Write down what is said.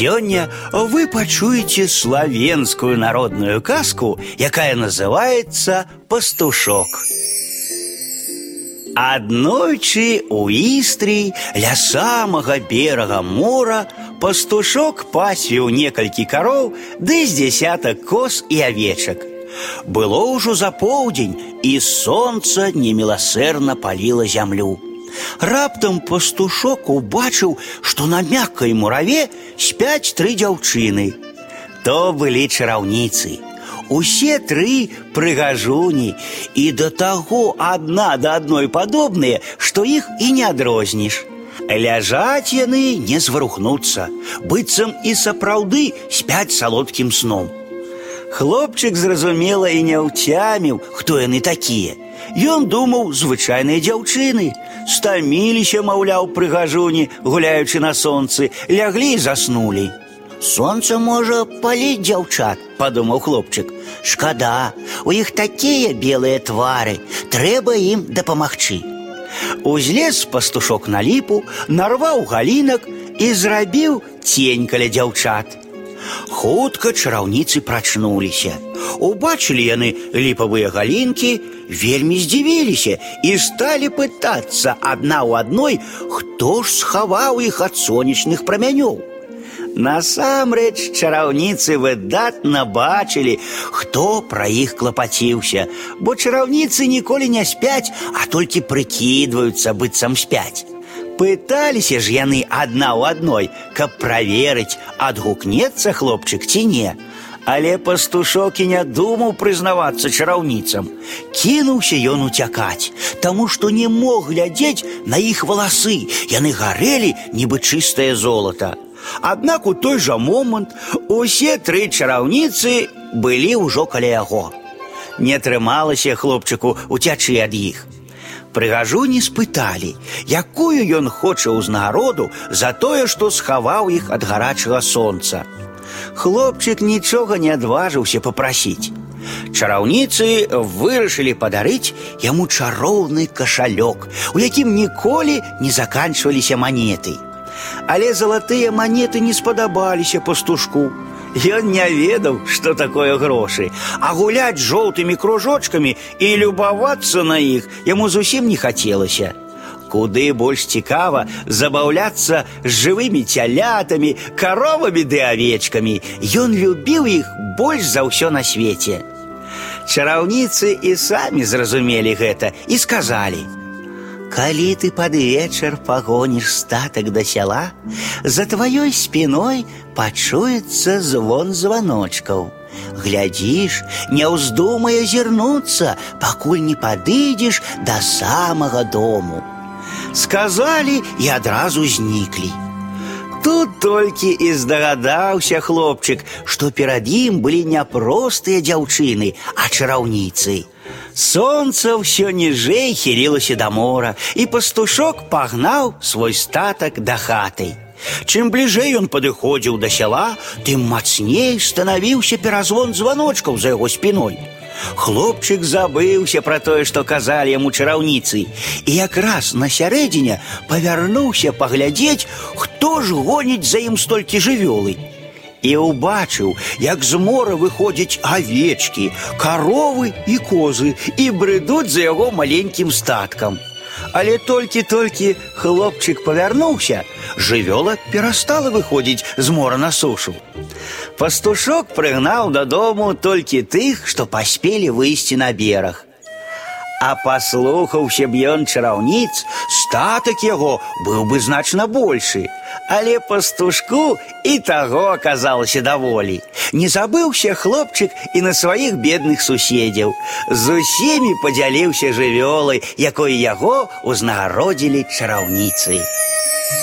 Сегодня вы пачуеце славенскую народную казку, якая называется «Пастушок». Аднойчы у Истрии, ля самага берага мора пастушок пасвіў некалькі кароў ды з дзясятак коз і авечак. Было ўжо за поўдзень, і сонца неміласэрна паліла зямлю. Раптам пастушок убачыў, што на мяккай мураве спяць тры дзяўчыны. То былі чараўніцы. Усе тры прыгажуні і да таго адна да адной падобныя, што іх і не адрозніш. Ляжаць яны не зварухнуцца, быццам і сапраўды спяць салодкім сном. Хлопчык зразумела і не ўцяміў, хто яны такія. Ён думаў звычайныя дзяўчыны, стаміліся, маўляў, прыгажуні, гуляючы на сонцы, ляглі і заснулі. Сонце можа паліць дзяўчат, падумаў хлопчык. Шкада, у іх такія белыя твары, трэба ім дапамагчы. Узлез пастушок на ліпу, нарваў галінак і зрабіў цень каля дзяўчат. Хутка чараўніцы прачнуліся. Убачылі яны ліпавыя галінкі, вельмі здзівіліся і сталі пытацца адна ў адной, хто ж схаваў іх ад сонечных прамянёў. Насамрэч чараўніцы выдатна бачылі, хто пра іх клапаціўся, бо чараўніцы ніколі не спяць, а толькі прыкідваюцца быццам спяць. Пыталіся ж яны адна ў адной, каб праверыць, адгукнецца хлопчык ці не. Але пастушок і не думаў прызнавацца чараўніцам. Кінуўся ён уцякаць, таму што не мог глядзець на іх валасы, яны гарэлі, нібы чыстае золата. Аднак у той жа момант усе тры чараўніцы былі ўжо каля яго. Не атрымалася хлопчыку уцячы ад іх. Прыгажуні спыталі, якую ён хоча ўзнагароду за тое, што схаваў іх ад гарачага сонца. Хлопчык нічога не адважыўся попрасіць. Чараўніцы вырашылі падарыць яму чароўны кашалёк, у якім ніколі не заканчваліся манеты. Але залатыя манеты не спадабаліся пастушку. Ён не ведаў, што такое грошы, а гуляць жоўтымі кружочкамі і любавацца на іх яму зусім не хацелася. Куды больш цікава забаўляцца з жывымі цялятамі, каровамі ды авечкамі. Ён любіў іх больш за ўсё на свеце. Чараўніцы і самі зразумелі гэта і сказалі: « Калі ты пад вечар пагоніш статак да сяла, за тваёй спиной пачуецца звон званочкаў. Глядзіш, не ўздумай азірнуцца, пакуль не падыдзеш да самага дому. Сказалі і адразу зніклі. Тут толькі і здагадаўся хлопчык, што перад ім былі не простыя дзяўчыны, а чараўніцы. Сонце ўсё ніжэй хілілася да мора, і пастушок пагнаў свой статак да хаты. Чым бліжэй ён падыходзіў да сяла, тым мацней станавіўся перазвон званочкаў за яго спіной. Хлопчык забыўся пра тое, што казалі яму чараўніцы, і якраз на сярэдзіне павярнуўся паглядзець, хто ж гоніць за ім столькі жывёлы. І ўбачыў, як з мора выходзяць авечкі, каровы і козы і брыдуць за яго маленькім статкам. Але толькі-толькі хлопчык павярнуўся, жывёла перастала выходзіць з мора на сушу. Пастушок прыгнаў дадому толькі тых, што паспелі выйсці на бераг. А паслухаўся б ён чараўніц, статак яго быў бы значна большы. Але пастушку і таго аказалася даволі. Не забыўся хлопчык і на сваіх бедных суседзяў. З усімі падзяліўся жывёлай, якой яго ўзнагародзілі чараўніцы.